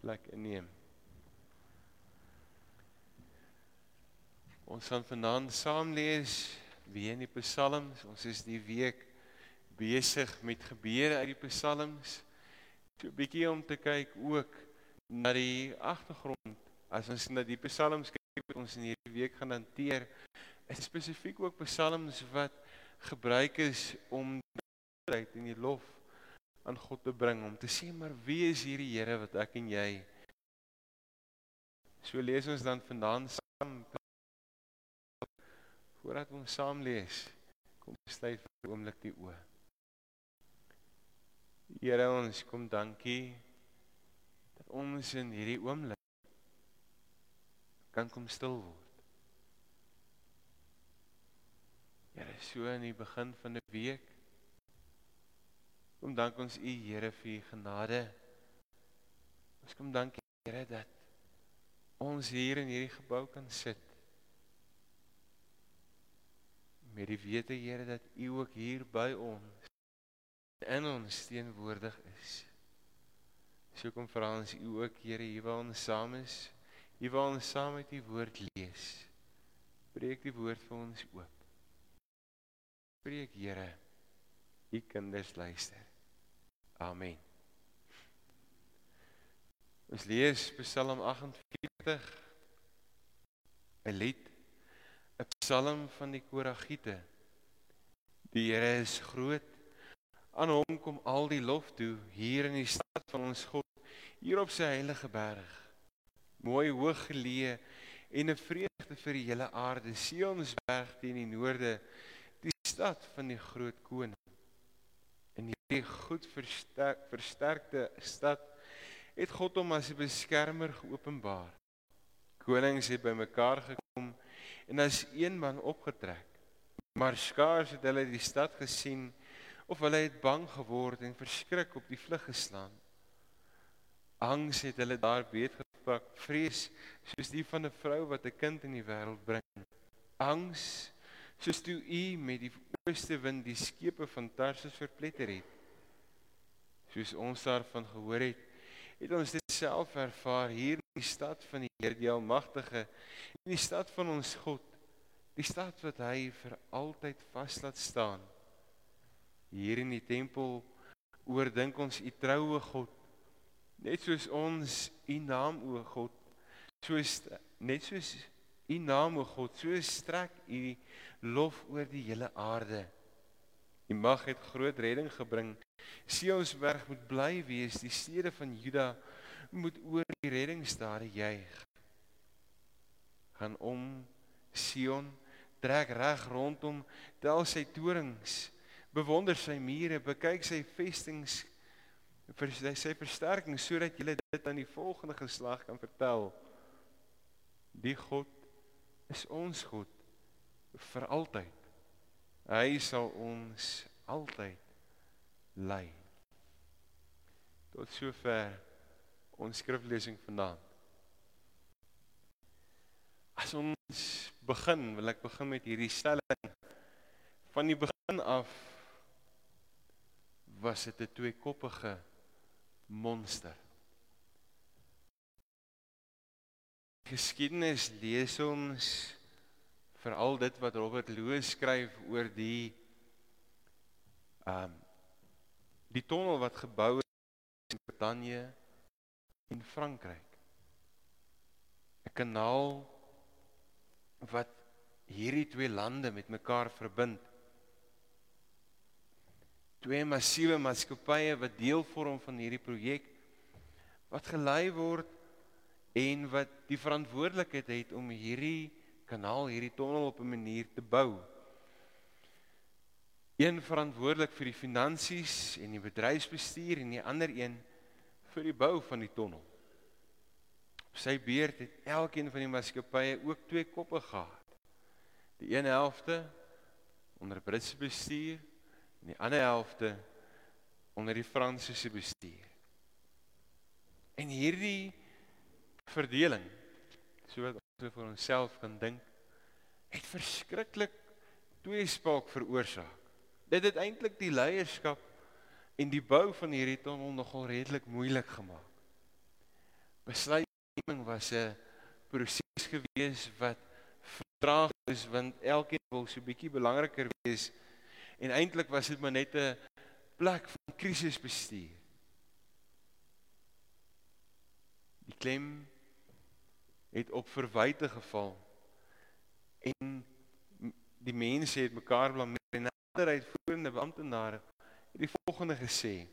plek inneem. Ons gaan vanaand saam lees weer in die Psalms. Ons is die week besig met gebeure uit die Psalms. So 'n bietjie om te kyk ook na die agtergrond. As ons na die Psalms kyk wat ons in hierdie week gaan hanteer, is spesifiek ook Psalms wat gebruik is om uit in die lof aan God te bring om te sê maar wie is hierdie Here wat ek en jy So lees ons dan vanaand saam voordat ons saam lees kom sluit vir 'n oomblik die oë. Here ons kom dankie dat ons in hierdie oomblik kan kom stil word. Here so in die begin van 'n week Kom dank ons U Here vir U genade. Ons kom dankie Here dat ons hier in hierdie gebou kan sit. Met die wete Here dat U ook hier by ons in ons teenwoordig is. So kom vra ons U ook Here hier waar ons saam is. U wil ons saam met U woord lees. Breek die woord vir ons oop. Breek Here. U kinders luister. Amen. Ons lees Psalm 48 'n lied 'n psalm van die koragiete. Die Here is groot. Aan hom kom al die lof toe hier in die stad van ons God, hier op sy heilige berg. Mooi hoog geleë en 'n vreugde vir die hele aarde, Sionsberg teen die noorde, die stad van die groot koning in hierdie goed versterk, versterkte stad het God hom as 'n beskermer geopenbaar. Konings het bymekaar gekom en as een man opgetrek. Maar skaars het hulle die stad gesien of hulle het bang geword en verskrik op die vlug geslaan. Angs het hulle daar beet gepak, vrees soos die van 'n vrou wat 'n kind in die wêreld bring. Angs soos toe u met die ooste wind die skepe van Tarsus verpletter het. Soos ons daarvan gehoor het, het ons dit self ervaar hier in die stad van die Here die Almagtige, in die stad van ons God, die stad wat hy vir altyd vas laat staan. Hier in die tempel oordink ons u troue God, net soos ons u naam o God, soos net soos u naam o God, so strek u lof oor die hele aarde. U mag het groot redding gebring. Sionsberg moet bly wees, die stede van Juda moet oor die reddingsdade juig. Gaan om Sion, trek reg rondom, tel sy torings, bewonder sy mure, bekyk sy vestings vir sy versterking sodat jy dit aan die volgende geslag kan vertel. Die God is ons God vir altyd. Hy sal ons altyd lei. Tot sover ons skriflesing vanaand. As ons begin, wil ek begin met hierdie stelling. Van die begin af was dit 'n tweekoppige monster. Geskiedenis lees ons veral dit wat Robert Loos skryf oor die ehm um, die tonnel wat gebou is in Brittanje en Frankryk. 'n Kanaal wat hierdie twee lande met mekaar verbind. Twee massiewe maatskappye wat deel vorm van hierdie projek wat gelei word en wat die verantwoordelikheid het om hierdie kanaal, hierdie tonnel op 'n manier te bou. Een verantwoordelik vir die finansies en die bedryfsbestuur en die ander een vir die bou van die tonnel. Op sy beurt het elkeen van die maatskappye ook twee koppe gehad. Die een helfte onder Britse bestuur en die ander helfte onder die Franse bestuur. En hierdie verdeling so wat ons vir onsself kan dink het verskriklik tweespraak veroorsaak. Dit het eintlik die leierskap en die bou van hierdie tunnel nogal redelik moeilik gemaak. Besluitneming was 'n proses gewees wat vertraag is want elkeen wil so bietjie belangriker wees en eintlik was dit maar net 'n plek van krisisbestuur. Die klem het op verwyte geval. En die mense het mekaar blameer en ander uitvoerende amptenare het die volgende gesê.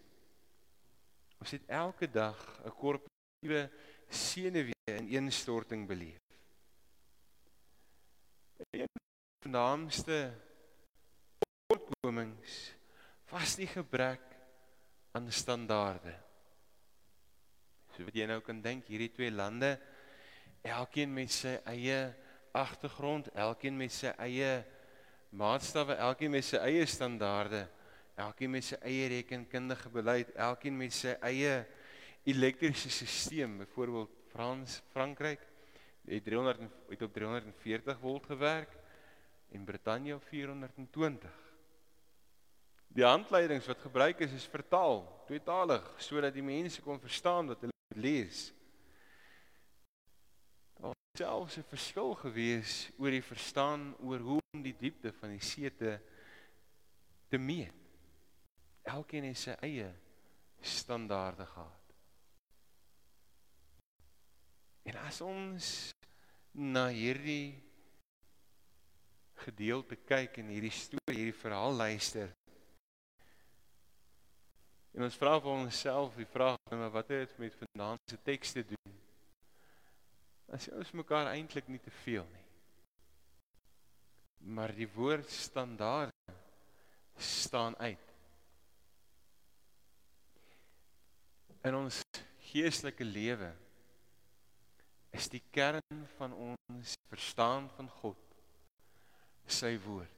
Ons het elke dag 'n korporatiewe senuwee in instorting beleef. Een van die naamste voorkomings was die gebrek aan standaarde. So wat jy nou kan dink hierdie twee lande elkeen met sy eie agtergrond elkeen met sy eie maatstawwe, elkeen met sy eie standaarde, elkeen met sy eie rekenkundige beleid, elkeen met sy eie elektriese stelsel, byvoorbeeld Frans, Frankryk het 300 het op 340 volt gewerk en Brittanje op 420. Die handleidings wat gebruik is is vertaal, tweetalig, sodat die mense kon verstaan wat hulle lees. Selfs 'n verskil gewees oor die verstaan oor hoe om die diepte van die see te te meet. Elkeen het sy eie standaarde gehad. En as ons na hierdie gedeelte kyk en hierdie storie, hierdie verhaal luister. En ons vra vir onsself die vraag, maar wat het dit met vanaand se teks te doen? As ons mekaar eintlik nie te veel nie maar die woord standaard staan uit. In ons geestelike lewe is die kern van ons verstaan van God sy woord.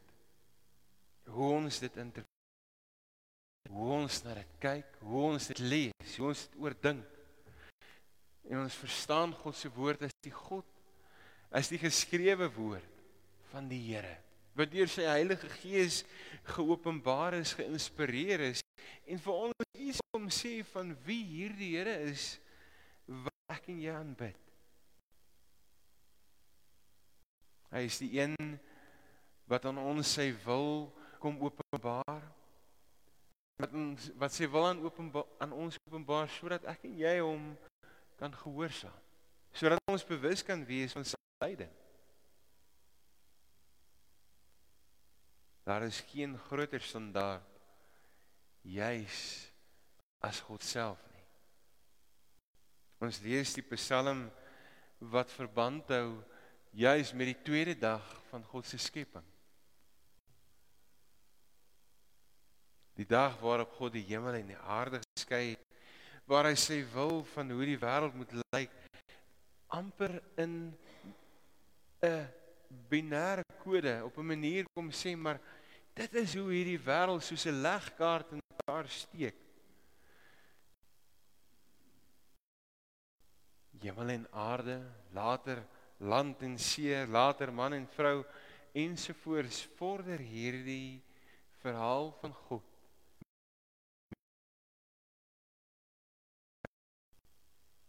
Hoe ons dit interpreteer, hoe ons na dit kyk, hoe ons dit lees, hoe ons dit oordink. En ons verstaan God se woord as die God as die geskrewe woord van die Here wat deur sy Heilige Gees geopenbaar is, geïnspireer is en vir ons iets om sê van wie hierdie Here is wat ek en jy aanbid. Hy is die een wat aan ons sy wil kom openbaar. Wat ons wat sy wil aan openbaar aan ons openbaar sodat ek en jy hom kan gehoorsaam. Sodat ons bewus kan wees van sy lyding. Daar is geen groter standaard juis as God self nie. Ons lees die Psalm wat verband hou juis met die tweede dag van God se skepping. Die dag waarop God die hemel en die aarde geskei het, waar hy sy wil van hoe die wêreld moet lyk amper in 'n binêre kode op 'n manier kom sê maar Dit is hoe hierdie wêreld soos 'n legkaart in mekaar steek. Hemel en aarde, later land en see, later man en vrou ensovoorts vorder hierdie verhaal van God.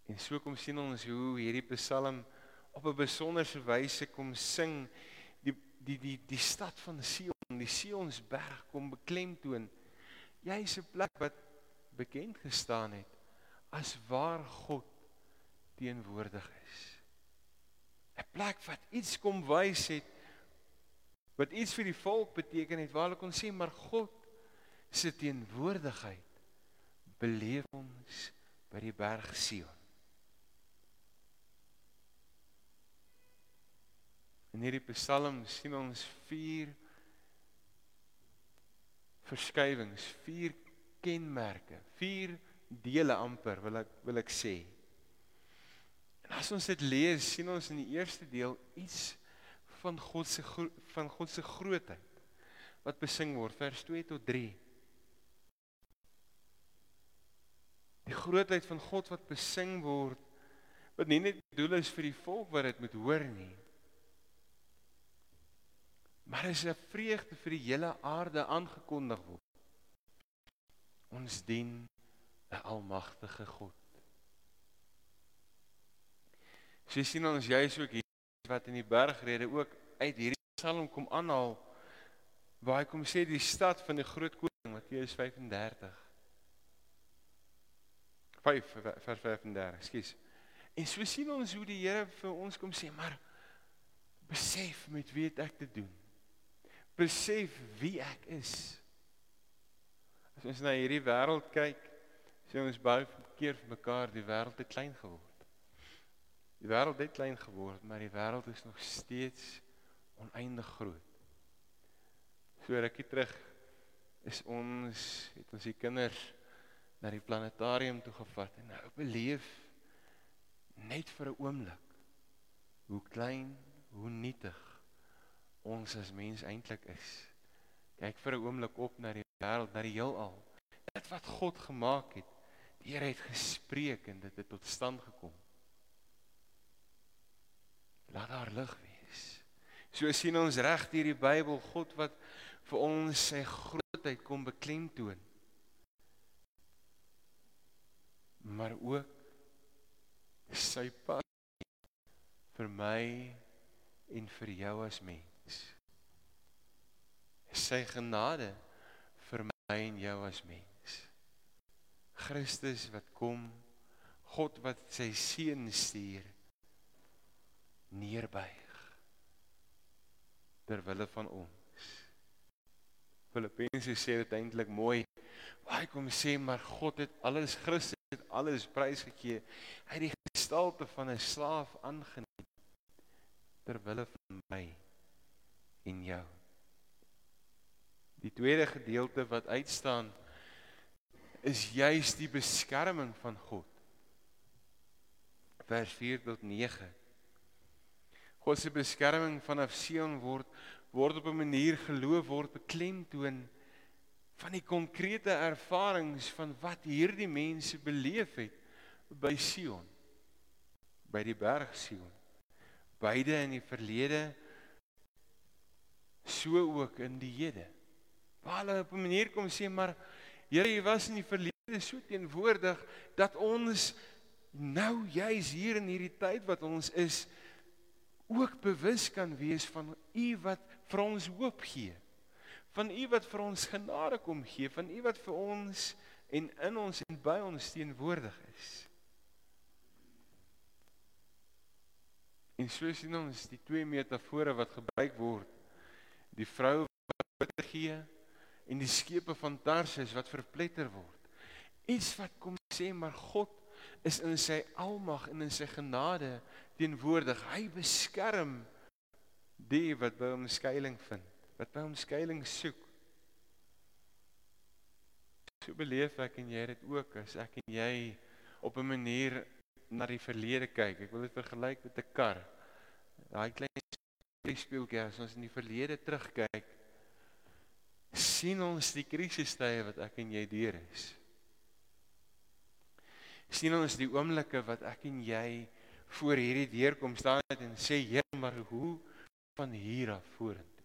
En so kom sien ons hoe hierdie Psalm op 'n besonderse wyse kom sing die die die die stad van Sion die Sionsberg kom beklemtoon. Jy's 'n plek wat bekend gestaan het as waar God teenwoordig is. 'n Plek wat iets kom wys het wat iets vir die volk beteken het waar hulle kon sê maar God se teenwoordigheid beleef ons by die berg Sion. In hierdie Psalm sien ons verskywings, vier kenmerke, vier dele amper wil ek wil ek sê. En as ons dit lees, sien ons in die eerste deel iets van God se van God se grootheid wat besing word vers 2 tot 3. Die grootheid van God wat besing word wat nie net doel is vir die volk wat dit moet hoor nie, Maar is 'n vreugde vir die hele aarde aangekondig word. Ons dien 'n almagtige God. So sien ons juis ook hier wat in die bergrede ook uit hierdie Psalm kom aanhaal waar hy kom sê die stad van die groot koning Matteus 35 5 vers 35 skus en so sien ons hoe die Here vir ons kom sê maar besef met wie ek te doen besef wie ek is as ons na hierdie wêreld kyk sê ons baie keer vir mekaar die wêreld het klein geword die wêreld het klein geword maar die wêreld is nog steeds oneindig groot. So rukkie terug is ons het ons die kinders na die planetarium toe gevat en nou beleef net vir 'n oomblik hoe klein, hoe nietig ons as mens eintlik is. Kyk vir 'n oomblik op na die wêreld, na die heelal. Dit wat God gemaak het. Die Here het gespreek en dit het tot stand gekom. Laat daar lig wees. So sien ons reg hier die Bybel God wat vir ons sy grootheid kom beklemtoon. Maar ook sy passie vir my en vir jou as mens. Sy genade vir my en jou as mens. Christus wat kom, God wat sy seun stuur neerbuig ter wille van ons. Filippense sê dit eintlik mooi. Waar kom sê maar God het alles Christus het alles prys gegee. Hy het die gestalte van 'n slaaf aangeneem ter wille van my en jou. Die tweede gedeelte wat uitstaan is juis die beskerming van God. Vers 4 tot 9. God se beskerming vanaf Sion word word op 'n manier geloof word beklemtoon van die konkrete ervarings van wat hierdie mense beleef het by Sion by die berg Sion beide in die verlede so ook in die hede waar hulle op 'n manier kom sê maar Here jy was in die verlede so teenwoordig dat ons nou juis hier in hierdie tyd wat ons is ook bewus kan wees van u wat vir ons hoop gee. Van u wat vir ons genade kom gee, van u wat vir ons en in ons en by ons teenwoordig is. En so sien ons die twee metafore wat gebruik word. Die vrou wat gee en die skepe van Tarsus wat verpletter word. Iets wat kom sê maar God is in sy almag en in sy genade teenwoordig. Hy beskerm die wat by hom skuilings vind, wat by hom skuilings soek. So beleef ek en jy dit ook as ek en jy op 'n manier na die verlede kyk. Ek wil dit vergelyk met 'n kar. Daai klein speeltjie as ons in die verlede terugkyk, sien ons die krisistye wat ek en jy deur is. Sien ons die oomblikke wat ek en jy voor hierdie deur kom staan het en sê Here maar hoe van hier af vorentoe.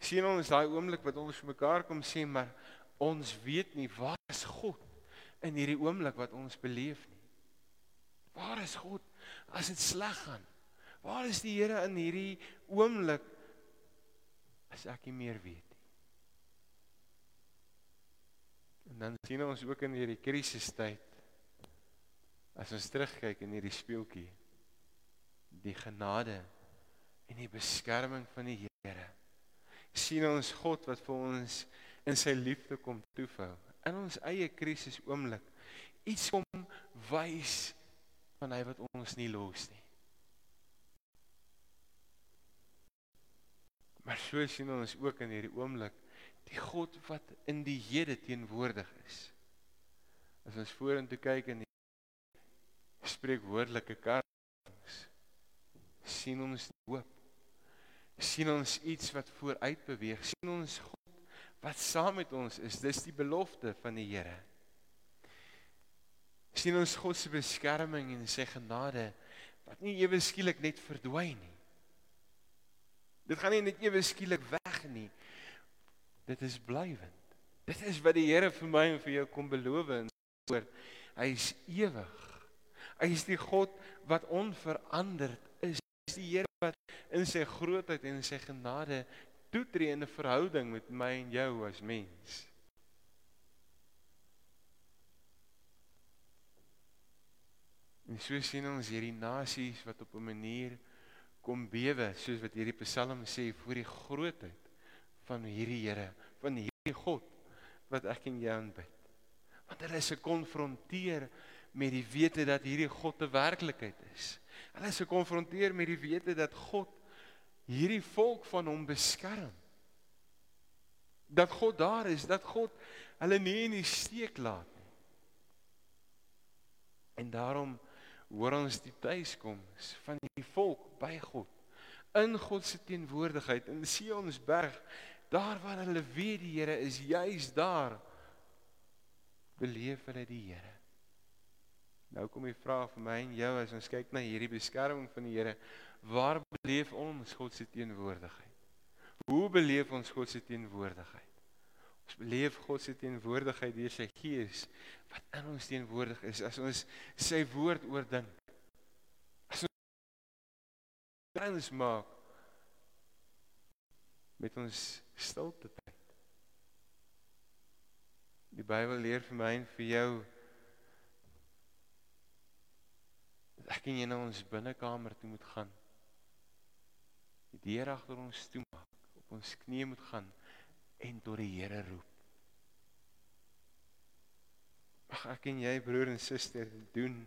Sien ons daai oomblik wat ons vir mekaar kom sê maar ons weet nie waar is God in hierdie oomblik wat ons beleef nie. Waar is God as dit sleg gaan? Waar is die Here in hierdie oomblik as ek nie meer weet nie? En dan sien ons ook in hierdie krisistyd As ons terugkyk in hierdie speeltjie, die genade en die beskerming van die Here. sien ons God wat vir ons in sy liefde kom toefou in ons eie krisis oomblik. Iets kom wys van hy wat ons nie los nie. Maar so sien ons ook in hierdie oomblik die God wat in die hede teenwoordig is. As ons vorentoe kyk in spreekwoordelike karings sien ons hoop. Sien ons iets wat vooruit beweeg. Sien ons God wat saam met ons is. Dis die belofte van die Here. Sien ons God se beskerming en sy genade wat nie ewe skielik net verdwyn nie dit gaan nie net ewe skielik weg nie dit is blywend dit is wat die Here vir my en vir jou kom beloof in woord hy is ewig Hy is die God wat onveranderd is. Hy is die Here wat in sy grootheid en in sy genade toetree in 'n verhouding met my en jou as mens. En so sien ons hierdie nasies wat op 'n manier kom bewe, soos wat hierdie Psalm sê voor die grootheid van hierdie Here, van hierdie God wat ek en jy aanbid. Want hulle is gekonfronteer met die wete dat hierdie God 'n werklikheid is. Hulle is gekonfronteer met die wete dat God hierdie volk van hom beskerm. Dat God daar is, dat God hulle nie in die steek laat nie. En daarom hoor ons die tuiskoms van die volk by God in God se teenwoordigheid in Sionsberg daar waar hulle weet die Here is juis daar beleef hulle die Here. Nou kom die vraag vir my en jou as ons kyk na hierdie beskerming van die Here waar beleef ons God se teenwoordigheid? Hoe beleef ons God se teenwoordigheid beleef God se teenwoordigheid deur sy Gees wat in ons teenwoordig is as ons sy woord oordink. As ons trans maak met ons stilte tyd. Die Bybel leer vir my en vir jou dat ek jy na ons binnekamer toe moet gaan. Die deur agter ons toe maak, op ons knieë moet gaan en tot die Here roep. Mag ek en jy broer en suster doen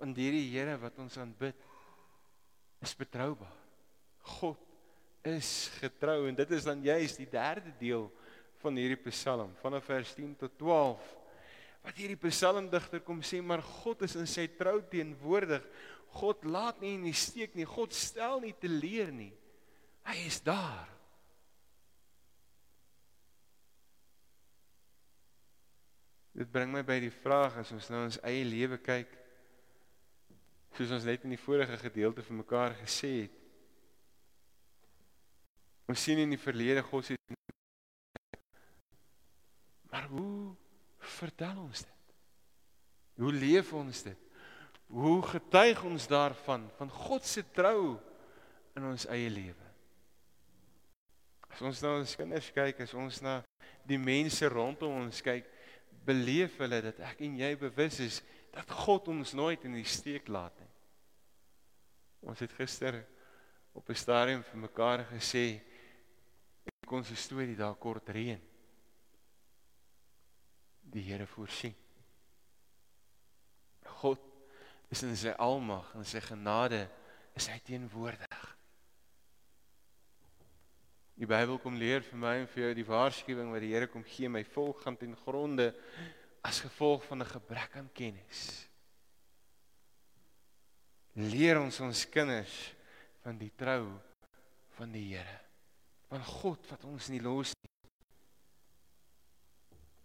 want hierdie Here wat ons aanbid is betroubaar. God is getrou en dit is dan juist die derde deel van hierdie Psalm vanaf vers 10 tot 12 wat hierdie psalmdigter kom sê maar God is in sy trou teenwoordig. God laat nie in die steek nie. God stel nie teleur nie. Hy is daar. Dit bring my by die vraag as ons nou ons eie lewe kyk soos ons net in die vorige gedeelte vir mekaar gesê het. Ons sien in die verlede God se Maar hoe vertel ons dit? Hoe leef ons dit? Hoe getuig ons daarvan van God se trou in ons eie lewe? As ons na ons kinders kyk, as ons na die mense rondom ons kyk, beleef hulle dat ek en jy bewus is dat God ons nooit in die steek laat nie. Ons het gister op 'n stadium vir mekaar gesê ek kon 'n storie daar kort reën. Die Here voorsien. God is in sy almag en sy genade is hy teenwoordig. Die Bybel kom leer vir my en vir jou die waarskuwing wat die Here kom gee my volk gaan ten gronde as gevolg van 'n gebrek aan kennis. Leer ons ons kinders van die trou van die Here. Van God wat ons nie los nie.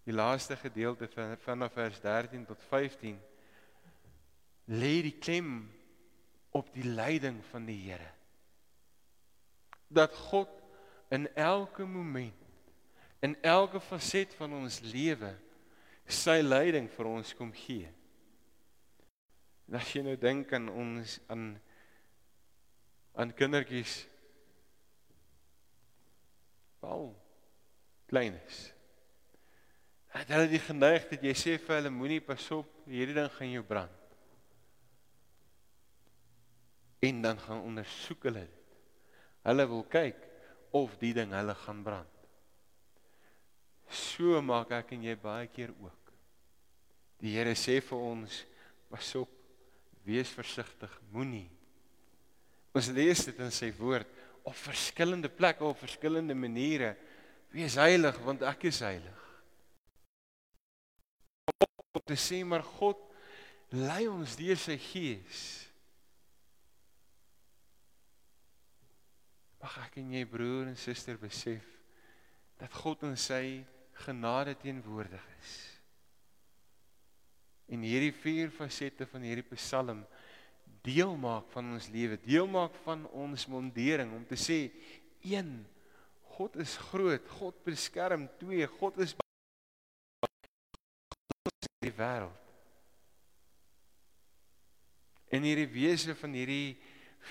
Die laaste gedeelte van vanaf vers 13 tot 15 lê die klem op die leiding van die Here. Dat God in elke moment in elke faset van ons lewe sy leiding vir ons kom gee. En as jy nou dink aan ons aan aan kindertjies al kleines. Het hulle die geneigtheid jy sê vir hulle moenie pas op, hierdie ding gaan jou brand. En dan gaan ondersoek hulle dit. Hulle wil kyk of die ding hulle gaan brand. So maak ek en jy baie keer ook. Die Here sê vir ons, pas op, wees versigtig, moenie. Ons lees dit in sy woord op verskillende plekke op verskillende maniere. Wees heilig want ek is heilig. Om te sê maar God lei ons deur sy gees. Mag ek en jy broer en suster besef dat God in sy genade teenwoordig is. En hierdie vier fasette van hierdie Psalm deel maak van ons lewe, deel maak van ons mondering om te sê 1 God is groot, God beskerm 2 God is die wêreld. En hierdie wese van hierdie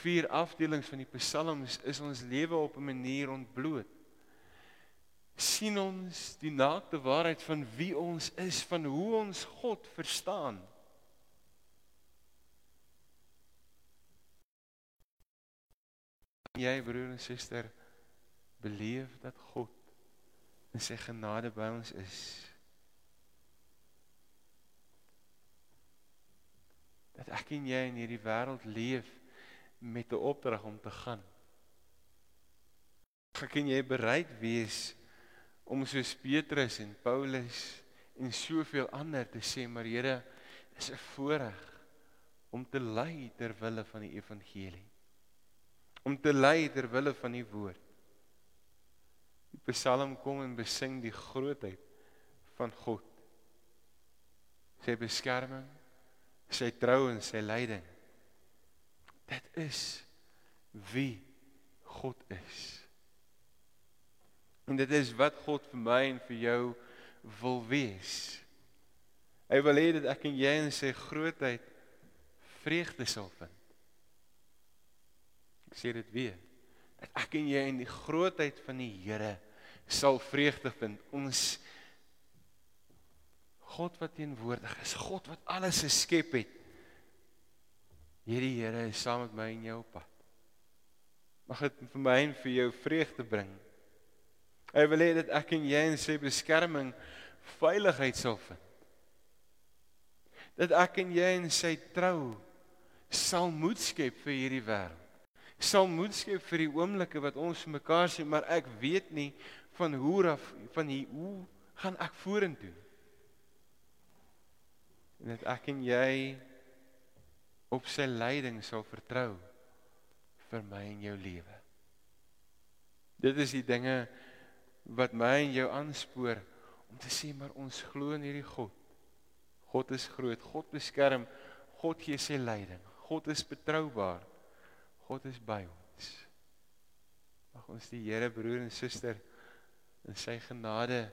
vier afdelings van die psalms is ons lewe op 'n manier ontbloot. sien ons die naakte waarheid van wie ons is, van hoe ons God verstaan. Jy broer en suster beleef dat God in sy genade by ons is. Dat ek en jy in hierdie wêreld leef met 'n opdrag om te gaan. Ek en jy bereid wees om soos Petrus en Paulus en soveel ander te sê maar Here is 'n voorreg om te ly ter wille van die evangelie om te ly ter wille van die woord. Die Psalm kom en besing die grootheid van God. Sy beskerming, sy trou en sy lyding. Dit is wie God is. En dit is wat God vir my en vir jou wil wees. Hy wil hê dat ek en jy in sy grootheid vreugde sal vind sê dit weer. Dat ek en jy in die grootheid van die Here sal vreugde vind. Ons God wat teenwoordig is, God wat alles geskep het. Hierdie Here is saam met my en jou op pad. Mag dit vir my en vir jou vreugde bring. Hy wil hê dat ek en jy in sy beskerming veiligheid sal vind. Dat ek en jy in sy trou sal moed skep vir hierdie wêreld sal moed skep vir die oomblikke wat ons mekaar sê, maar ek weet nie van hoe af van hier hoe gaan ek vorentoe. En dat ek en jy op sy leiding sal vertrou vir my en jou lewe. Dit is die dinge wat my en jou aanspoor om te sê maar ons glo in hierdie God. God is groot, God beskerm, God gee sy leiding. God is betroubaar. God is by ons. Mag ons die Here broer en suster in sy genade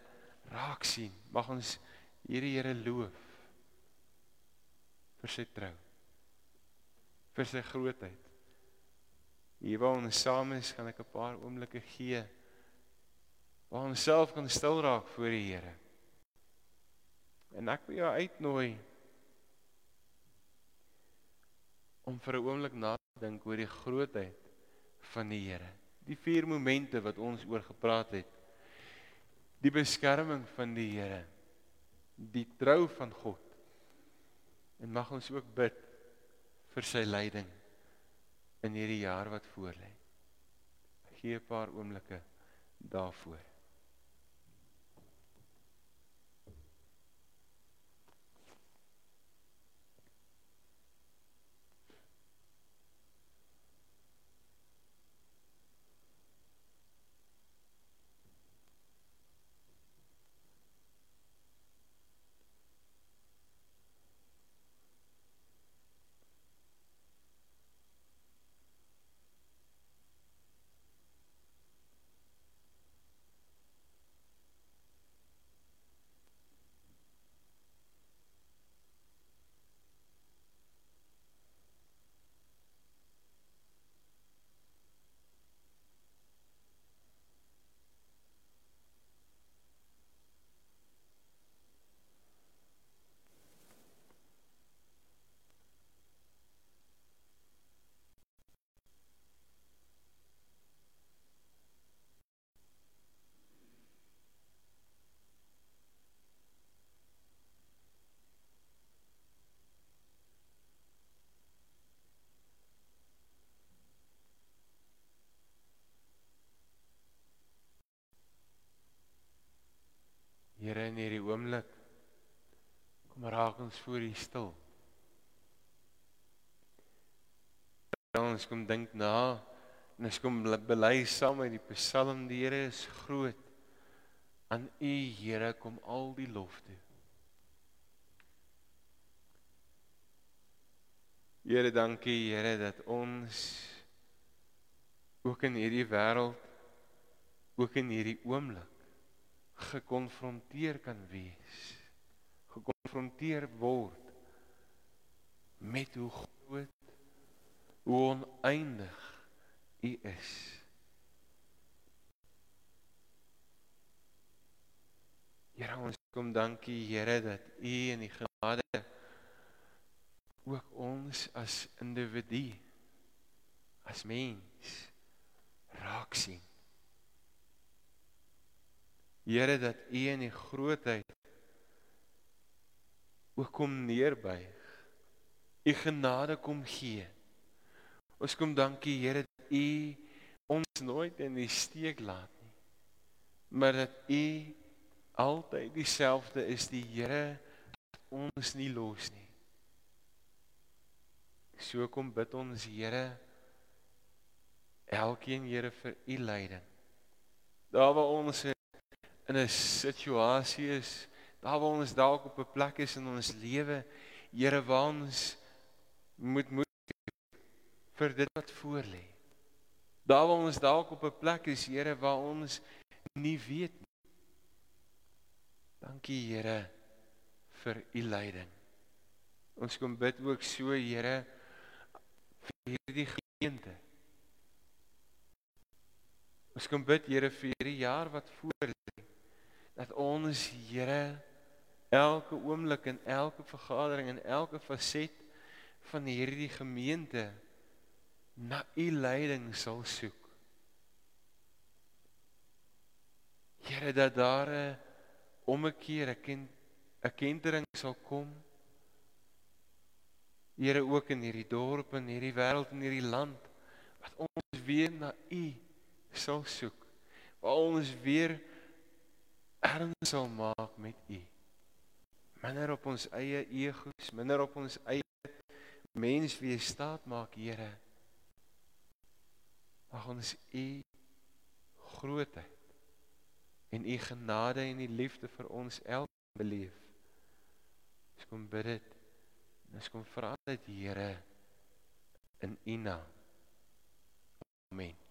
raak sien. Mag ons hierdie Here loof vir sy trou. Vir sy grootheid. Hier waar ons saam is, gaan ek 'n paar oomblikke gee waar ons self kan stil raak voor die Here. En ek wil jou uitnooi om vir 'n oomblik na dink oor die grootheid van die Here. Die vier momente wat ons oor gepraat het. Die beskerming van die Here. Die trou van God. En mag ons ook bid vir sy leiding in hierdie jaar wat voorlê. Gee 'n paar oomblikke daarvoor. Here in hierdie oomblik kom raak ons voor U stil. Ons kom dink na en ons kom bely saam met die Psalm die Here is groot. Aan U Here kom al die lof toe. Here dankie Here dat ons ook in hierdie wêreld ook in hierdie oomblik gekonfronteer kan wees gekonfronteer word met hoe groot hoe oneindig U is. Here ons kom dankie Here dat U in die genade ook ons as individu as mens raak sien. Here dat U in die grootheid ook kom neerbuig. U genade kom gee. Ons kom dankie Here dat U ons nooit in die steek laat nie. Maar dat U altyd dieselfde is die Here ons nie los nie. So kom bid ons Here elkeen Here vir u leiding. Daar waar ons in 'n situasie is, daar waar ons dalk op 'n plek is in ons lewe, Here waar ons moet moet vir dit wat voor lê. Daar waar ons dalk op 'n plek is, Here, waar ons nie weet nie. Dankie Here vir u leiding. Ons kom bid ook so, Here, vir hierdie gemeente. Ons kom bid Here vir hierdie jaar wat voor lê. Dat ons Here elke oomblik en elke vergadering en elke faset van hierdie gemeente na u leiding sal soek. Here dat daar 'n ommekeer, 'n ken 'n kentering sal kom. Here ook in hierdie dorp en hierdie wêreld en hierdie land wat ons weer na u sal soek waar ons weer erns sal maak met u minder op ons eie egos minder op ons eie mens wie staat maak Here. Mag ons u grootheid en u genade en u liefde vir ons elkeen beleef. Ons kom bid dit ons kom vra dit Here in u naam. Amen